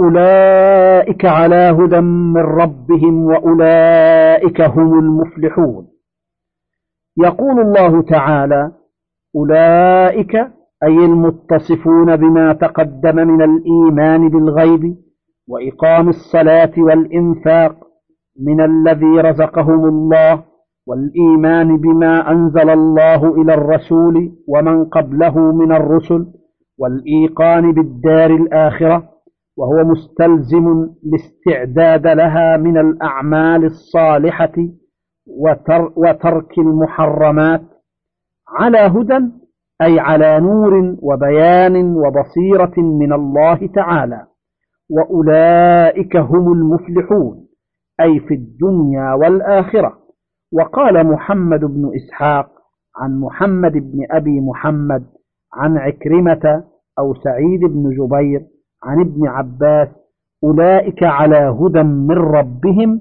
أولئك على هدى من ربهم وأولئك هم المفلحون. يقول الله تعالى أولئك أي المتصفون بما تقدم من الإيمان بالغيب وإقام الصلاة والإنفاق من الذي رزقهم الله والإيمان بما أنزل الله إلى الرسول ومن قبله من الرسل والإيقان بالدار الآخرة وهو مستلزم الاستعداد لها من الأعمال الصالحة وترك المحرمات على هدى أي على نور وبيان وبصيرة من الله تعالى. وأولئك هم المفلحون أي في الدنيا والآخرة. وقال محمد بن إسحاق عن محمد بن أبي محمد عن عكرمة أو سعيد بن جبير عن ابن عباس أولئك على هدى من ربهم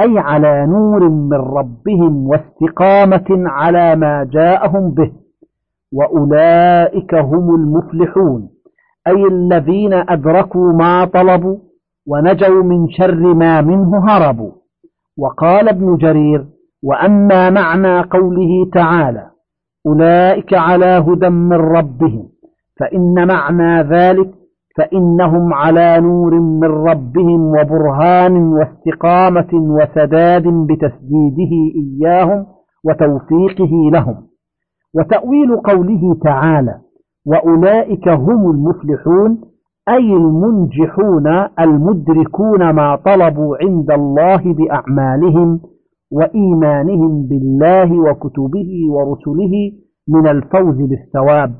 أي على نور من ربهم واستقامة على ما جاءهم به. وأولئك هم المفلحون أي الذين أدركوا ما طلبوا ونجوا من شر ما منه هربوا. وقال ابن جرير وأما معنى قوله تعالى أولئك على هدى من ربهم فإن معنى ذلك فإنهم على نور من ربهم وبرهان واستقامة وسداد بتسديده إياهم وتوفيقه لهم. وتأويل قوله تعالى وأولئك هم المفلحون أي المنجحون المدركون ما طلبوا عند الله بأعمالهم وإيمانهم بالله وكتبه ورسله من الفوز بالثواب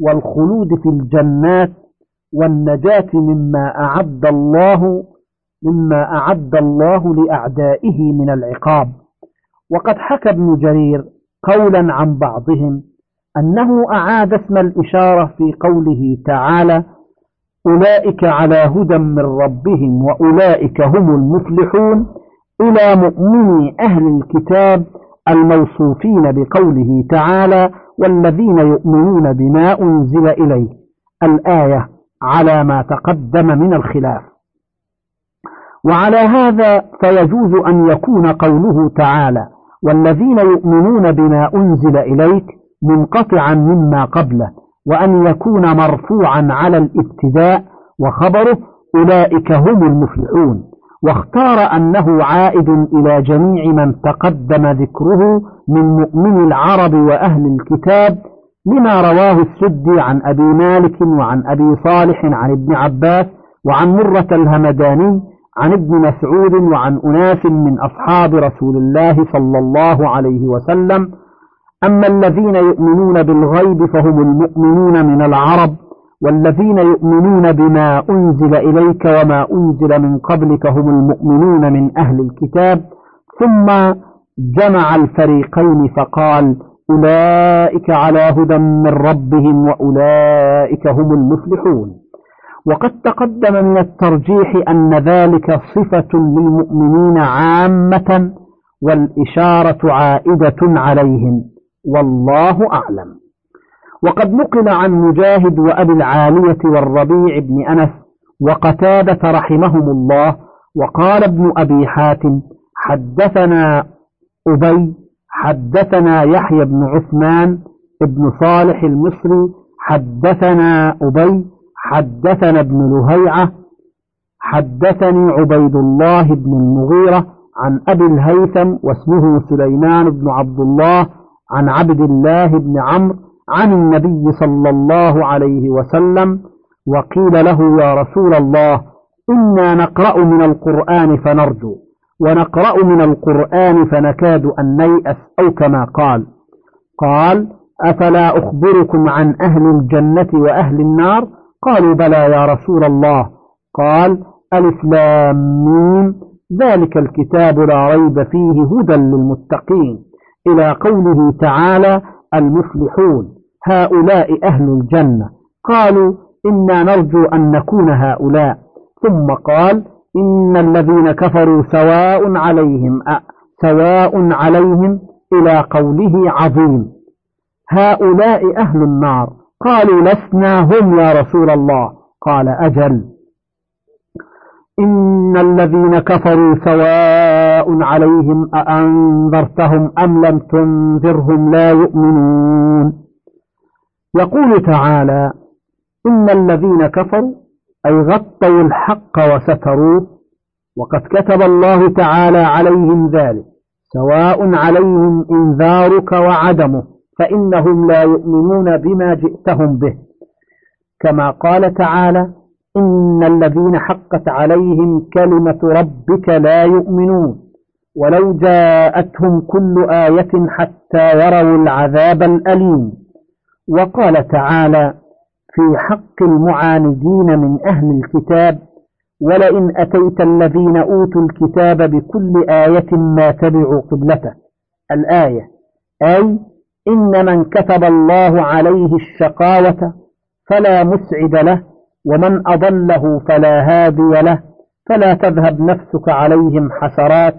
والخلود في الجنات والنجاة مما أعد الله مما أعد الله لأعدائه من العقاب. وقد حكى ابن جرير قولا عن بعضهم أنه أعاد اسم الإشارة في قوله تعالى أولئك على هدى من ربهم وأولئك هم المفلحون إلى مؤمني أهل الكتاب الموصوفين بقوله تعالى والذين يؤمنون بما أنزل إليه. الآية على ما تقدم من الخلاف. وعلى هذا فيجوز أن يكون قوله تعالى والذين يؤمنون بما أنزل إليك منقطعا مما قبله وأن يكون مرفوعا على الابتداء وخبره أولئك هم المفلحون واختار أنه عائد إلى جميع من تقدم ذكره من مؤمن العرب وأهل الكتاب لما رواه السدي عن أبي مالك وعن أبي صالح عن ابن عباس وعن مرة الهمداني عن ابن مسعود وعن أناس من أصحاب رسول الله صلى الله عليه وسلم أما الذين يؤمنون بالغيب فهم المؤمنون من العرب والذين يؤمنون بما أنزل إليك وما أنزل من قبلك هم المؤمنون من أهل الكتاب ثم جمع الفريقين فقال أولئك على هدى من ربهم وأولئك هم المفلحون. وقد تقدم من الترجيح أن ذلك صفة للمؤمنين عامة والإشارة عائدة عليهم والله أعلم. وقد نقل عن مجاهد وأبي العالية والربيع بن أنس وقتادة رحمهم الله وقال ابن أبي حاتم حدثنا أبي حدثنا يحيى بن عثمان ابن صالح المصري حدثنا أبي حدثنا ابن لهيعة حدثني عبيد الله بن المغيرة عن أبي الهيثم واسمه سليمان بن عبد الله عن عبد الله بن عمرو عن النبي صلى الله عليه وسلم وقيل له يا رسول الله إنا نقرأ من القرآن فنرجو. ونقرأ من القرآن فنكاد أن نيأس أو كما قال. قال أفلا أخبركم عن أهل الجنة وأهل النار؟ قالوا بلى يا رسول الله. قال ميم. ذلك الكتاب لا ريب فيه هدى للمتقين. إلى قوله تعالى المفلحون. هؤلاء أهل الجنة. قالوا إنا نرجو أن نكون هؤلاء. ثم قال إن الذين كفروا سواء عليهم سواء عليهم إلى قوله عظيم. هؤلاء أهل النار. قالوا لسنا هم يا رسول الله. قال أجل. إن الذين كفروا سواء عليهم أأنذرتهم أم لم تنذرهم لا يؤمنون. يقول تعالى إن الذين كفروا أي غطوا الحق وستروه وقد كتب الله تعالى عليهم ذلك سواء عليهم إنذارك وعدمه فإنهم لا يؤمنون بما جئتهم به. كما قال تعالى إن الذين حقت عليهم كلمة ربك لا يؤمنون ولو جاءتهم كل آية حتى يروا العذاب الأليم. وقال تعالى في حق المعاندين من أهل الكتاب ولئن أتيت الذين أوتوا الكتاب بكل آية ما تبعوا قبلته. الآية أي إن من كتب الله عليه الشقاوة فلا مسعد له ومن أضله فلا هادي له فلا تذهب نفسك عليهم حسرات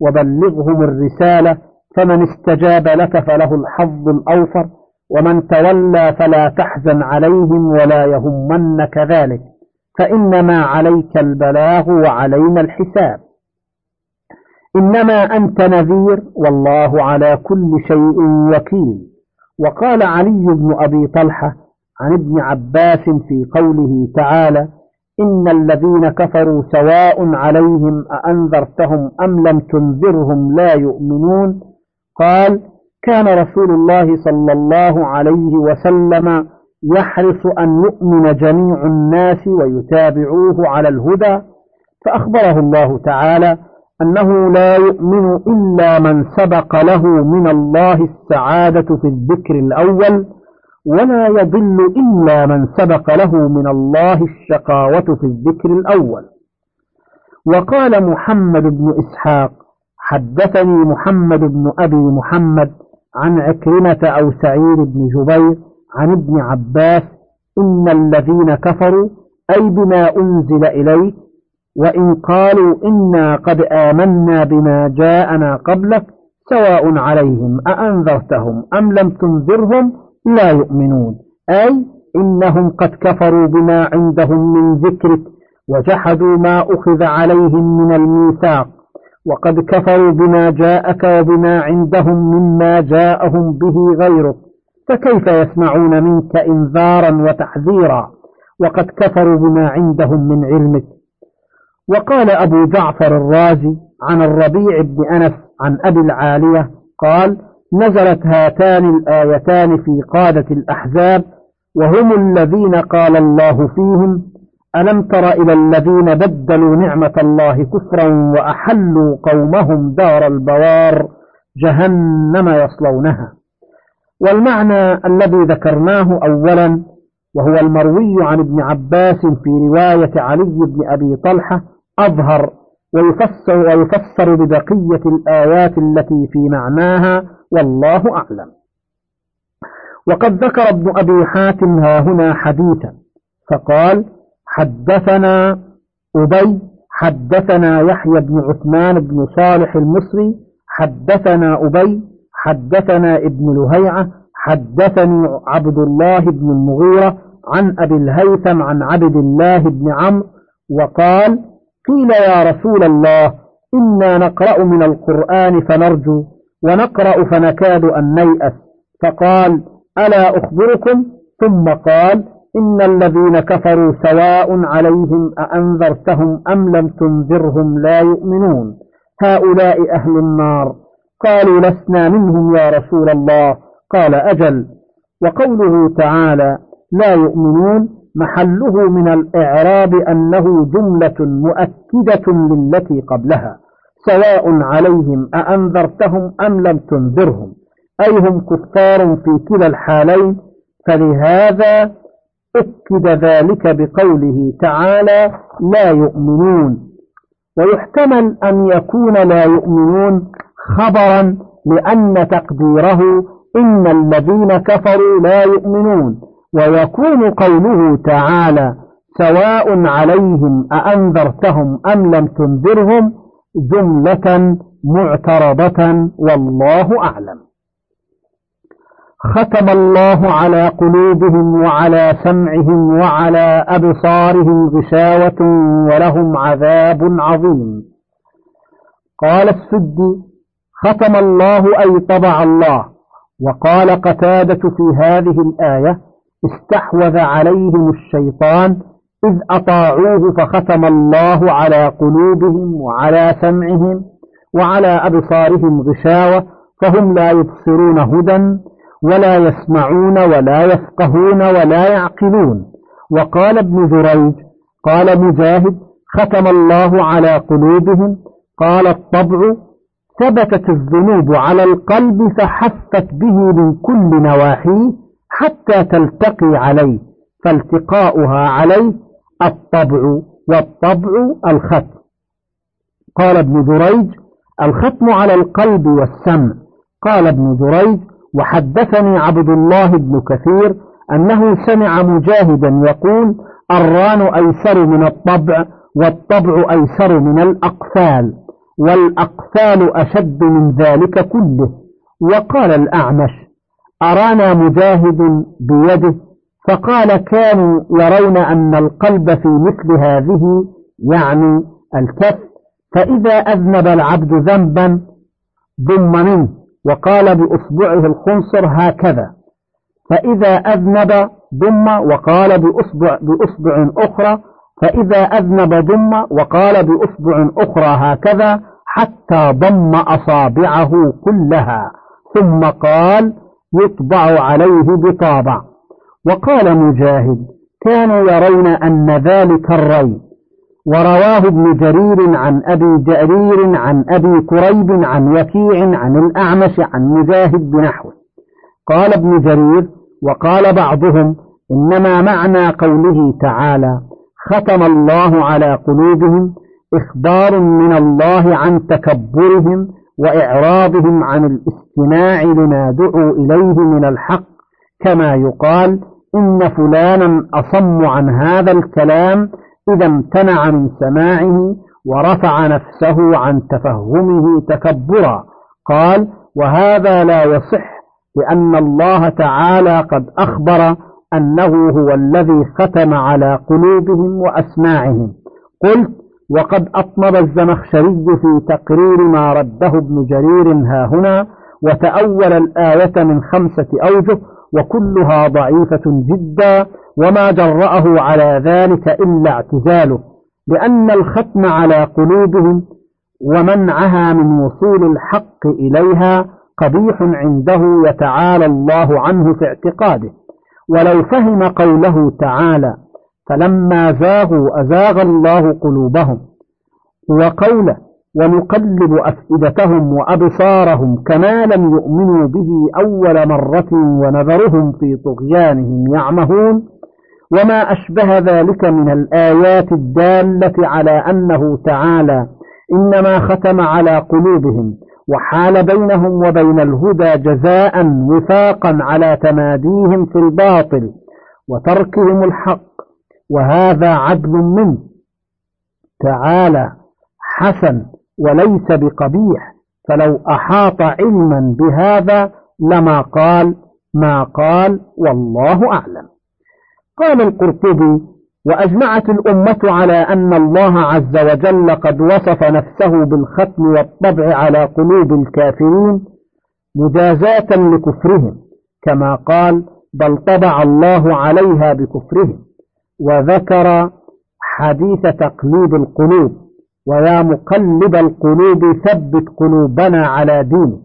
وبلغهم الرسالة فمن استجاب لك فله الحظ الأوفر. ومن تولى فلا تحزن عليهم ولا يهمنك ذلك فإنما عليك البلاغ وعلينا الحساب. إنما أنت نذير والله على كل شيء وكيل. وقال علي بن أبي طلحة عن ابن عباس في قوله تعالى إن الذين كفروا سواء عليهم أأنذرتهم أم لم تنذرهم لا يؤمنون قال كان رسول الله صلى الله عليه وسلم يحرص أن يؤمن جميع الناس ويتابعوه على الهدى فأخبره الله تعالى أنه لا يؤمن إلا من سبق له من الله السعادة في الذكر الأول ولا يضل إلا من سبق له من الله الشقاوة في الذكر الأول. وقال محمد بن إسحاق حدثني محمد بن أبي محمد عن عكرمة أو سعيد بن جبير عن ابن عباس إن الذين كفروا أي بما أنزل إليك وإن قالوا إنا قد آمنا بما جاءنا قبلك سواء عليهم أأنذرتهم أم لم تنذرهم لا يؤمنون. أي إنهم قد كفروا بما عندهم من ذكرك وجحدوا ما أخذ عليهم من الميثاق. وقد كفروا بما جاءك وبما عندهم مما جاءهم به غيرك فكيف يسمعون منك إنذارا وتحذيرا؟ وقد كفروا بما عندهم من علمك. وقال أبو جعفر الرازي عن الربيع بن أنس عن أبي العالية قال نزلت هاتان الآيتان في قادة الأحزاب وهم الذين قال الله فيهم ألم تر إلى الذين بدلوا نعمة الله كفرا وأحلوا قومهم دار البوار جهنم يصلونها؟ والمعنى الذي ذكرناه أولا وهو المروي عن ابن عباس في رواية علي بن أبي طلحة أظهر ويفسر, ويفسر ببقية الآيات التي في معناها والله أعلم. وقد ذكر ابن أبي حاتم ها هنا حديثا فقال حدثنا أبي حدثنا يحيى بن عثمان بن صالح المصري حدثنا أبي حدثنا ابن لهيعة حدثني عبد الله بن المغيرة عن أبي الهيثم عن عبد الله بن عمرو وقال قيل يا رسول الله إنا نقرأ من القرآن فنرجو ونقرأ فنكاد أن نيأس. فقال ألا أخبركم؟ ثم قال إن الذين كفروا سواء عليهم أأنذرتهم أم لم تنذرهم لا يؤمنون هؤلاء أهل النار قالوا لسنا منهم يا رسول الله قال أجل وقوله تعالى لا يؤمنون محله من الإعراب أنه جملة مؤكدة للتي قبلها سواء عليهم أأنذرتهم أم لم تنذرهم أي هم كفار في كلا الحالين فلهذا أكد ذلك بقوله تعالى لا يؤمنون ويحتمل أن يكون لا يؤمنون خبرا لأن تقديره إن الذين كفروا لا يؤمنون. ويكون قوله تعالى سواء عليهم أأنذرتهم أم لم تنذرهم جملة معترضة والله أعلم. ختم الله على قلوبهم وعلى سمعهم وعلى أبصارهم غشاوة ولهم عذاب عظيم. قال السدي ختم الله أي طبع الله. وقال قتادة في هذه الآية استحوذ عليهم الشيطان إذ أطاعوه فختم الله على قلوبهم وعلى سمعهم وعلى أبصارهم غشاوة فهم لا يبصرون هدى ولا يسمعون ولا يفقهون ولا يعقلون. وقال ابن جريج قال مجاهد ختم الله على قلوبهم قال الطبع ثبتت الذنوب على القلب فحفت به من كل نواحيه حتى تلتقي عليه فالتقاؤها عليه الطبع والطبع الختم. قال ابن جريج الختم على القلب والسمع. قال ابن جريج وحدثني عبد الله بن كثير أنه سمع مجاهدا يقول الران أيسر من الطبع والطبع أيسر من الأقفال والأقفال أشد من ذلك كله. وقال الأعمش أرانا مجاهد بيده؟ فقال كانوا يرون أن القلب في مثل هذه يعني الكف فإذا أذنب العبد ذنبا ضم منه. وقال بأصبعه الخنصر هكذا. فإذا أذنب ضم وقال بأصبع, بأصبع أخرى. فإذا أذنب ضم وقال بأصبع أخرى هكذا حتى ضم أصابعه كلها. ثم قال يطبع عليه بطابع. وقال مجاهد كانوا يرون أن ذلك الري ورواه ابن جرير عن أبي جرير عن أبي كريب عن وكيع عن الأعمش عن مجاهد بنحوه. قال ابن جرير وقال بعضهم إنما معنى قوله تعالى ختم الله على قلوبهم إخبار من الله عن تكبرهم وإعراضهم عن الاستماع لما دعوا إليه من الحق كما يقال إن فلانا أصم عن هذا الكلام إذا امتنع من سماعه ورفع نفسه عن تفهمه تكبرا. قال وهذا لا يصح لأن الله تعالى قد أخبر أنه هو الذي ختم على قلوبهم وأسماعهم. قلت وقد أطنب الزمخشري في تقرير ما رده ابن جرير ها هنا وتأول الآية من خمسة أوجه وكلها ضعيفة جدا وما جرأه على ذلك إلا اعتزاله لأن الختم على قلوبهم ومنعها من وصول الحق إليها قبيح عنده يتعالى الله عنه في اعتقاده. ولو فهم قوله تعالى فلما زاغوا أزاغ الله قلوبهم وقوله ونقلب أفئدتهم وأبصارهم كما لم يؤمنوا به أول مرة ونذرهم في طغيانهم يعمهون. وما أشبه ذلك من الآيات الدالة على أنه تعالى إنما ختم على قلوبهم وحال بينهم وبين الهدى جزاء وفاقا على تماديهم في الباطل وتركهم الحق. وهذا عدل منه. تعالى حسن وليس بقبيح فلو أحاط علما بهذا لما قال ما قال والله أعلم. قال القرطبي وأجمعت الأمة على أن الله عز وجل قد وصف نفسه بالختم والطبع على قلوب الكافرين مجازاة لكفرهم كما قال بل طبع الله عليها بكفرهم وذكر حديث تقليب القلوب. ويا مقلب القلوب ثبت قلوبنا على دينك.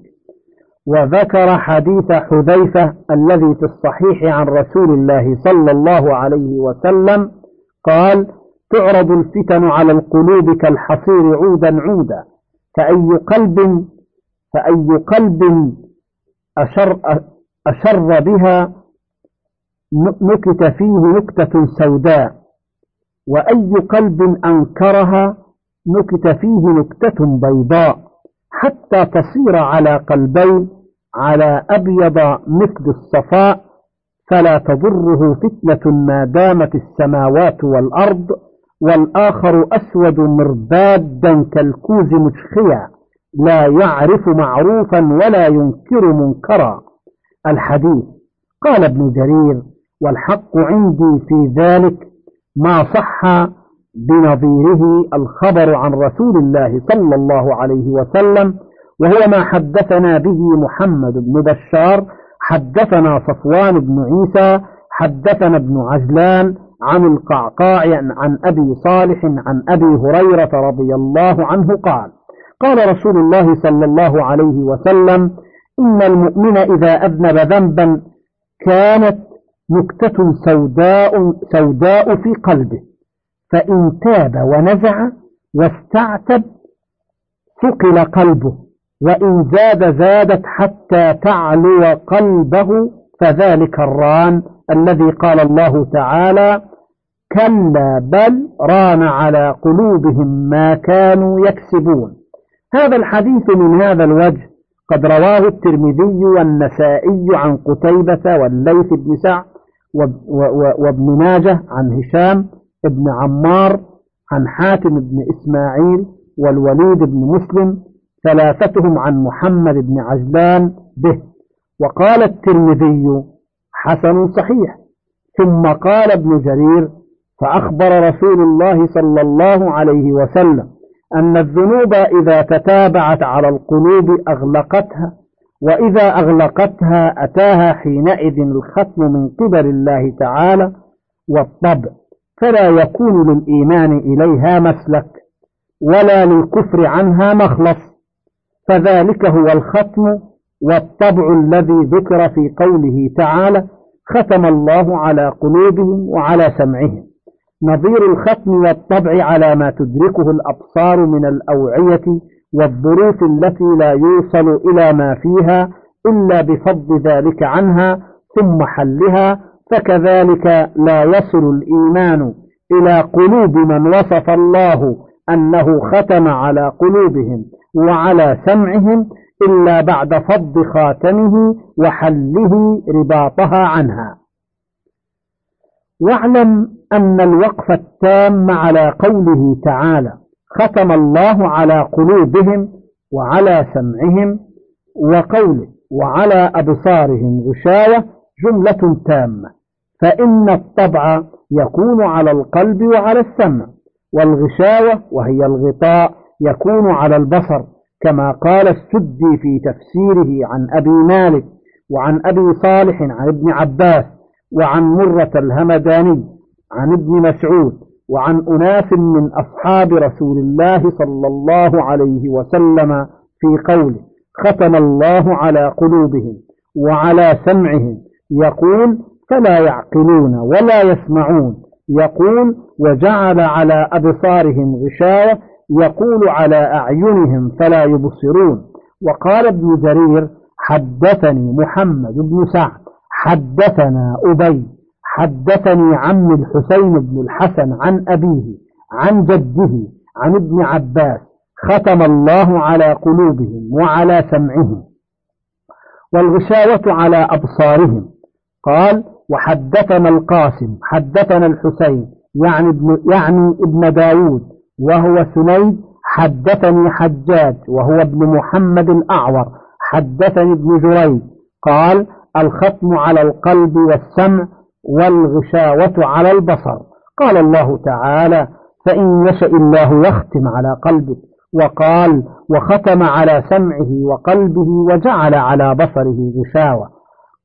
وذكر حديث حذيفة الذي في الصحيح عن رسول الله صلى الله عليه وسلم قال تعرض الفتن على القلوب كالحصير عودا عودا فأي قلب فأي قلب أشر, أشر بها نكت فيه نكتة سوداء وأي قلب أنكرها نكت فيه نكتة بيضاء حتى تصير على قلبين على أبيض مثل الصفاء فلا تضره فتنة ما دامت السماوات والأرض والآخر أسود مربادا كالكوز مشخيا لا يعرف معروفا ولا ينكر منكرا. الحديث قال ابن جرير والحق عندي في ذلك ما صح بنظيره الخبر عن رسول الله صلى الله عليه وسلم وهو ما حدثنا به محمد بن بشار حدثنا صفوان بن عيسى حدثنا ابن عجلان عن القعقاع عن أبي صالح عن أبي هريرة رضي الله عنه قال قال رسول الله صلى الله عليه وسلم إن المؤمن إذا أذنب ذنبا كانت نكتة سوداء, سوداء في قلبه. فإن تاب ونزع واستعتب ثقل قلبه وإن زاد زادت حتى تعلو قلبه فذلك الران الذي قال الله تعالى كلا بل ران على قلوبهم ما كانوا يكسبون. هذا الحديث من هذا الوجه قد رواه الترمذي والنسائي عن قتيبة والليث بن سعد وابن ماجه عن هشام بن عمار عن حاتم بن إسماعيل والوليد بن مسلم ثلاثتهم عن محمد بن عجلان به. وقال الترمذي حسن صحيح. ثم قال ابن جرير فأخبر رسول الله صلى الله عليه وسلم أن الذنوب إذا تتابعت على القلوب أغلقتها وإذا أغلقتها أتاها حينئذ الختم من قبل الله تعالى والطبع. فلا يكون للإيمان إليها مسلك ولا للكفر عنها مخلص. فذلك هو الختم والطبع الذي ذكر في قوله تعالى ختم الله على قلوبهم وعلى سمعهم نظير الختم والطبع على ما تدركه الأبصار من الأوعية والظروف التي لا يوصل إلى ما فيها إلا بفضل ذلك عنها ثم حلها فكذلك لا يصل الإيمان إلى قلوب من وصف الله أنه ختم على قلوبهم وعلى سمعهم إلا بعد فض خاتمه وحله رباطها عنها. واعلم أن الوقف التام على قوله تعالى ختم الله على قلوبهم وعلى سمعهم وقوله وعلى أبصارهم غشاوة جملة تامة. فإن الطبع يكون على القلب وعلى السمع والغشاوة وهي الغطاء يكون على البصر كما قال السدي في تفسيره عن أبي مالك وعن أبي صالح عن ابن عباس وعن مرة الهمداني عن ابن مسعود وعن أناس من أصحاب رسول الله صلى الله عليه وسلم في قوله ختم الله على قلوبهم وعلى سمعهم يقول فلا يعقلون ولا يسمعون. يقول وجعل على أبصارهم غشاوة يقول على أعينهم فلا يبصرون. وقال ابن جرير حدثني محمد بن سعد حدثنا أبي حدثني عم الحسين بن الحسن عن أبيه عن جده عن ابن عباس ختم الله على قلوبهم وعلى سمعهم. والغشاوة على أبصارهم. قال وحدثنا القاسم حدثنا الحسين يعني ابن, يعني ابن داود وهو سنيد حدثني حجاج وهو ابن محمد الأعور حدثني ابن جريج قال الختم على القلب والسمع والغشاوة على البصر. قال الله تعالى فإن يشأ الله يختم على قلبك. وقال وختم على سمعه وقلبه وجعل على بصره غشاوة.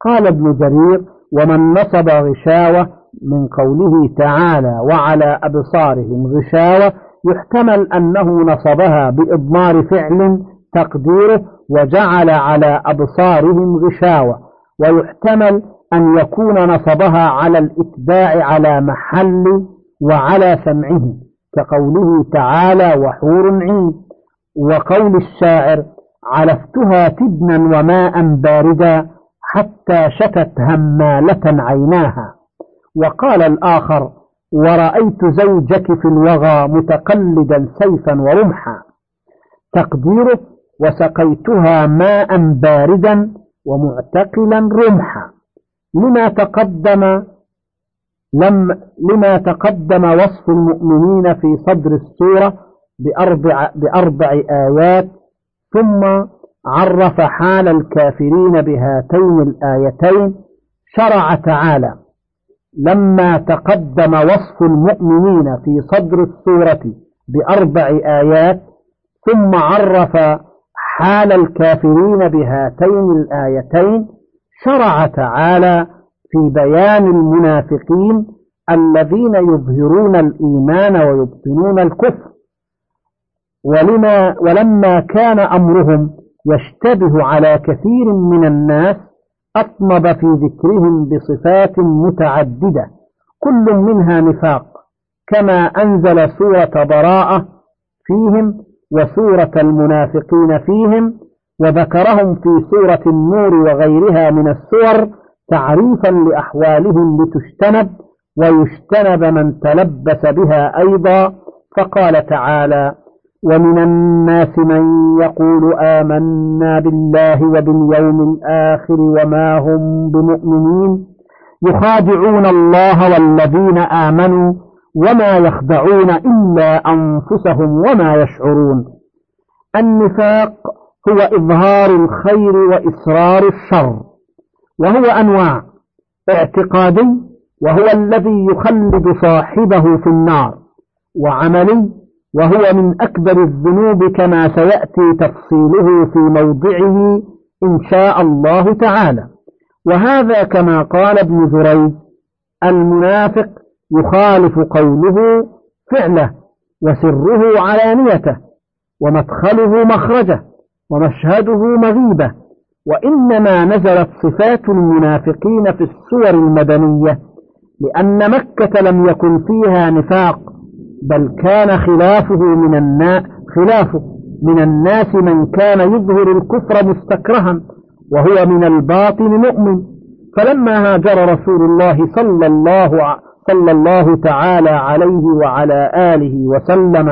قال ابن جرير ومن نصب غشاوة من قوله تعالى وعلى أبصارهم غشاوة يحتمل أنه نصبها بإضمار فعل تقديره وجعل على أبصارهم غشاوة ويحتمل أن يكون نصبها على الإتباع على محل وعلى سمعه كقوله تعالى وحور عين وقول الشاعر علفتها تبنا وماء باردا حتى شتت همالة عيناها. وقال الآخر ورأيت زوجك في الوغى متقلدا سيفا ورمحا. تقديره وسقيتها ماء باردا ومعتقلا رمحا. لما تقدم لم لما تقدم وصف المؤمنين في صدر السورة بأربع, بأربع آيات ثم عرف حال الكافرين بهاتين الآيتين شرع تعالى. لما تقدم وصف المؤمنين في صدر السورة بأربع آيات ثم عرف حال الكافرين بهاتين الآيتين شرع تعالى في بيان المنافقين الذين يظهرون الإيمان ويبطنون الكفر. ولما ولما كان أمرهم يشتبه على كثير من الناس أطنب في ذكرهم بصفات متعددة كل منها نفاق كما أنزل سورة براءة فيهم وسورة المنافقين فيهم وذكرهم في سورة النور وغيرها من السور تعريفا لأحوالهم لتجتنب ويجتنب من تلبس بها أيضا فقال تعالى ومن الناس من يقول آمنا بالله وباليوم الآخر وما هم بمؤمنين يخادعون الله والذين آمنوا وما يخدعون إلا أنفسهم وما يشعرون. النفاق هو إظهار الخير وإسرار الشر وهو أنواع اعتقادي وهو الذي يخلد صاحبه في النار وعملي وهو من أكبر الذنوب كما سيأتي تفصيله في موضعه إن شاء الله تعالى. وهذا كما قال ابن جريج المنافق يخالف قوله فعله وسره علانيته ومدخله مخرجه ومشهده مغيبة وإنما نزلت صفات المنافقين في السور المدنية لأن مكة لم يكن فيها نفاق بل كان خلافه من الناس خلافه من الناس من كان يظهر الكفر مستكرها وهو من الباطن مؤمن. فلما هاجر رسول الله صلى الله صلى الله تعالى عليه وعلى آله وسلم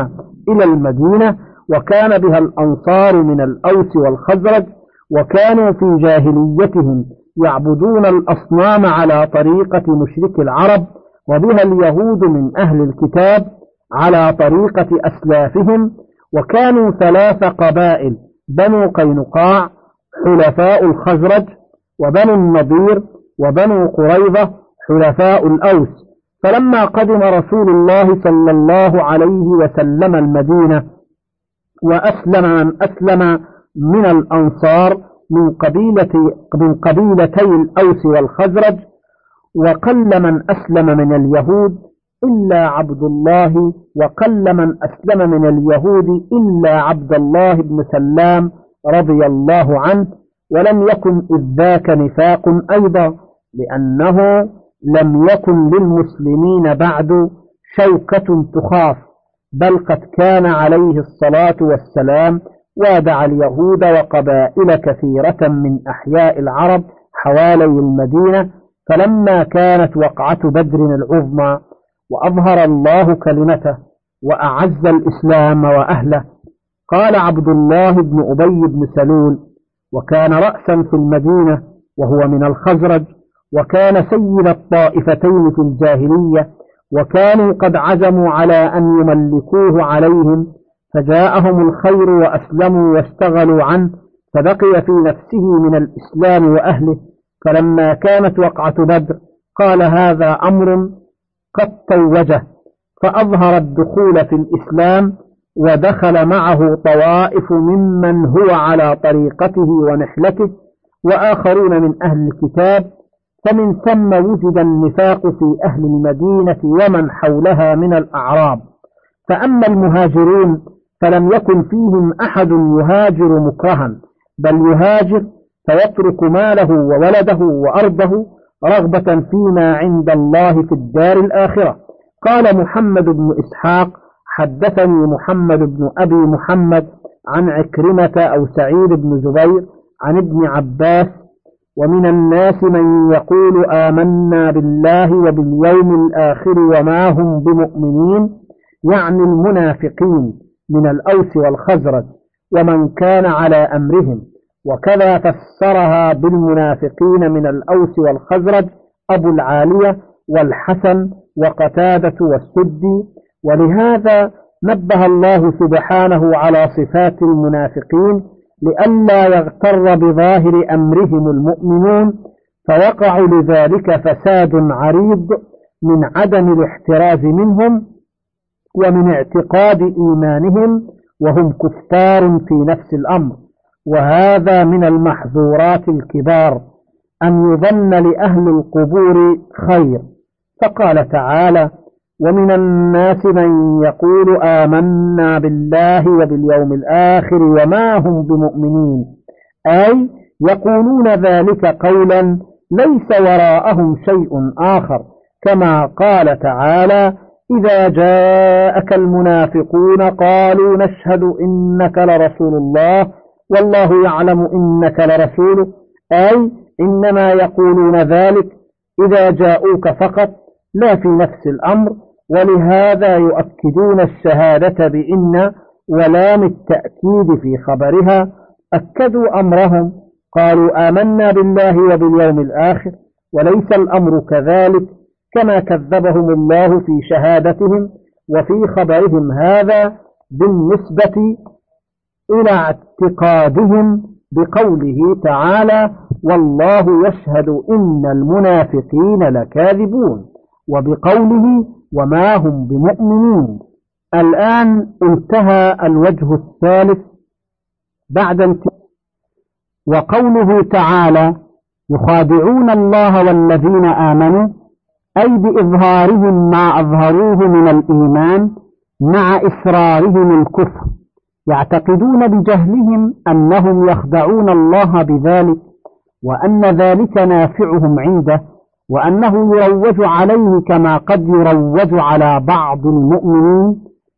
إلى المدينة وكان بها الأنصار من الأوس والخزرج وكانوا في جاهليتهم يعبدون الأصنام على طريقة مشرك العرب وبها اليهود من أهل الكتاب على طريقة أسلافهم وكانوا ثلاث قبائل بنو قينقاع حلفاء الخزرج وبنو النضير وبنو قريظة حلفاء الأوس. فلما قدم رسول الله صلى الله عليه وسلم المدينة وأسلم من أسلم من الأنصار من قبيلة من قبيلتي الأوس والخزرج وقل من أسلم من اليهود إلا عبد الله وقل من أسلم من اليهود إلا عبد الله بن سلام رضي الله عنه ولم يكن إذ ذاك نفاق أيضا لأنه لم يكن للمسلمين بعد شوكة تخاف بل قد كان عليه الصلاة والسلام وادع اليهود وقبائل كثيرة من أحياء العرب حوالي المدينة فلما كانت وقعة بدر العظمى وأظهر الله كلمته وأعز الإسلام وأهله. قال عبد الله بن أبي بن سلول وكان رأسا في المدينة وهو من الخزرج وكان سيد الطائفتين في الجاهلية وكانوا قد عزموا على أن يملكوه عليهم فجاءهم الخير وأسلموا واشتغلوا عنه فبقي في نفسه من الإسلام وأهله. فلما كانت وقعة بدر قال هذا أمر قد توجه فأظهر الدخول في الإسلام ودخل معه طوائف ممن هو على طريقته ونحلته وآخرون من أهل الكتاب فمن ثم وجد النفاق في أهل المدينة ومن حولها من الأعراب. فأما المهاجرون فلم يكن فيهم أحد يهاجر مكرها بل يهاجر فيترك ماله وولده وأرضه رغبة فيما عند الله في الدار الآخرة. قال محمد بن إسحاق حدثني محمد بن أبي محمد عن عكرمة أو سعيد بن زبير عن ابن عباس ومن الناس من يقول آمنا بالله وباليوم الآخر وما هم بمؤمنين يعني المنافقين من الأوس والخزرج ومن كان على أمرهم. وكذا فسرها بالمنافقين من الأوس والخزرج أبو العالية والحسن وقتادة والسدي. ولهذا نبه الله سبحانه على صفات المنافقين لئلا يغتر بظاهر أمرهم المؤمنون فيقع لذلك فساد عريض من عدم الاحتراز منهم ومن اعتقاد إيمانهم وهم كفار في نفس الأمر. وهذا من المحظورات الكبار أن يظن لأهل القبور خير. فقال تعالى ومن الناس من يقول آمنا بالله وباليوم الآخر وما هم بمؤمنين. أي يقولون ذلك قولا ليس وراءهم شيء آخر. كما قال تعالى إذا جاءك المنافقون قالوا نشهد إنك لرسول الله والله يعلم إنك لرسوله أي إنما يقولون ذلك إذا جاءوك فقط لا في نفس الأمر ولهذا يؤكدون الشهادة بإن ولام التأكيد في خبرها. أكدوا أمرهم قالوا آمنا بالله وباليوم الآخر وليس الأمر كذلك كما كذبهم الله في شهادتهم وفي خبرهم هذا بالنسبة إلى اعتقادهم بقوله تعالى والله يشهد إن المنافقين لكاذبون وبقوله وما هم بمؤمنين. الآن انتهى الوجه الثالث بعد انتهاء وقوله تعالى يخادعون الله والذين آمنوا أي بإظهارهم ما أظهروه من الإيمان مع إسرارهم الكفر. يعتقدون بجهلهم أنهم يخدعون الله بذلك وأن ذلك نافعهم عنده وأنه يروج عليه كما قد يروج على بعض المؤمنين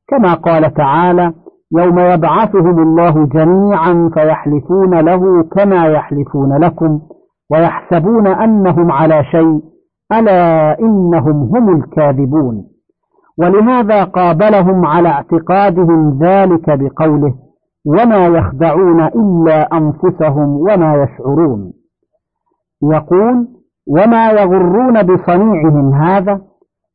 كما قال تعالى يوم يبعثهم الله جميعا فيحلفون له كما يحلفون لكم ويحسبون أنهم على شيء ألا إنهم هم الكاذبون. ولهذا قابلهم على اعتقادهم ذلك بقوله وما يخدعون إلا أنفسهم وما يشعرون. يقول وما يغرون بصنيعهم هذا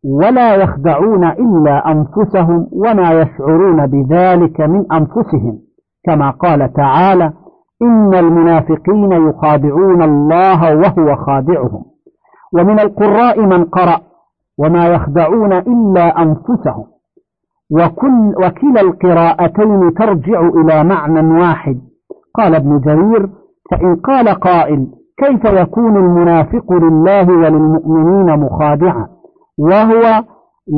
ولا يخدعون إلا أنفسهم وما يشعرون بذلك من أنفسهم. كما قال تعالى إن المنافقين يخادعون الله وهو خادعهم. ومن القراء من قرأ وما يخدعون إلا أنفسهم. وكل وكلا القراءتين ترجع إلى معنى واحد. قال ابن جرير فإن قال قائل كيف يكون المنافق لله وللمؤمنين مخادعا؟ وهو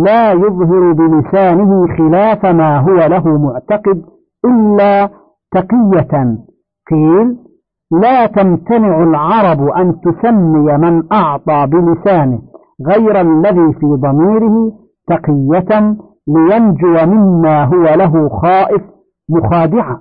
لا يظهر بلسانه خلاف ما هو له معتقد إلا تقية. قيل لا تمتنع العرب أن تسمي من أعطى بلسانه. غير الذي في ضميره تقية لينجو مما هو له خائف مخادعا.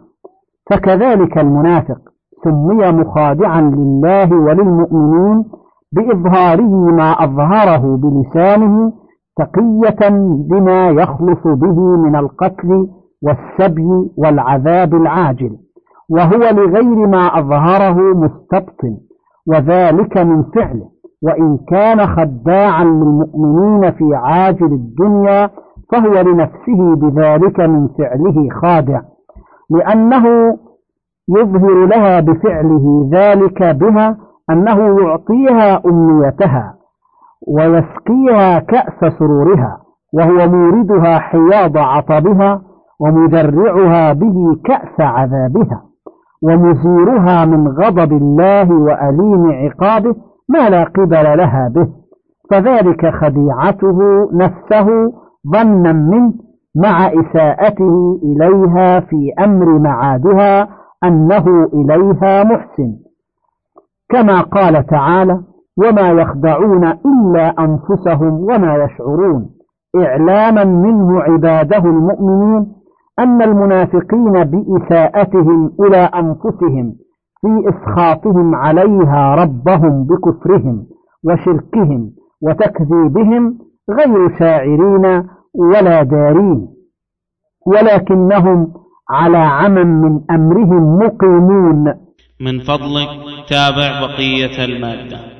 فكذلك المنافق سمي مخادعا لله وللمؤمنين بإظهاره ما أظهره بلسانه تقية بما يخلص به من القتل والسبي والعذاب العاجل وهو لغير ما أظهره مستبطن وذلك من فعله. وإن كان خداعا للمؤمنين في عاجل الدنيا فهو لنفسه بذلك من فعله خادع. لأنه يظهر لها بفعله ذلك بها أنه يعطيها أمنيتها ويسقيها كأس سرورها وهو موردها حياض عطبها ومدرعها به كأس عذابها ومزيرها من غضب الله وأليم عقابه ما لا قبل لها به فذلك خديعته نفسه ظنا منه مع إساءته إليها في أمر معادها أنه إليها محسن. كما قال تعالى وما يخدعون إلا أنفسهم وما يشعرون إعلاما منه عباده المؤمنين أن المنافقين بإساءتهم إلى أنفسهم في إسخاطهم عليها ربهم بكفرهم وشركهم وتكذيبهم غير شاعرين ولا دارين. ولكنهم على عمى من أمرهم مقيمون. من فضلك تابع بقية المادة.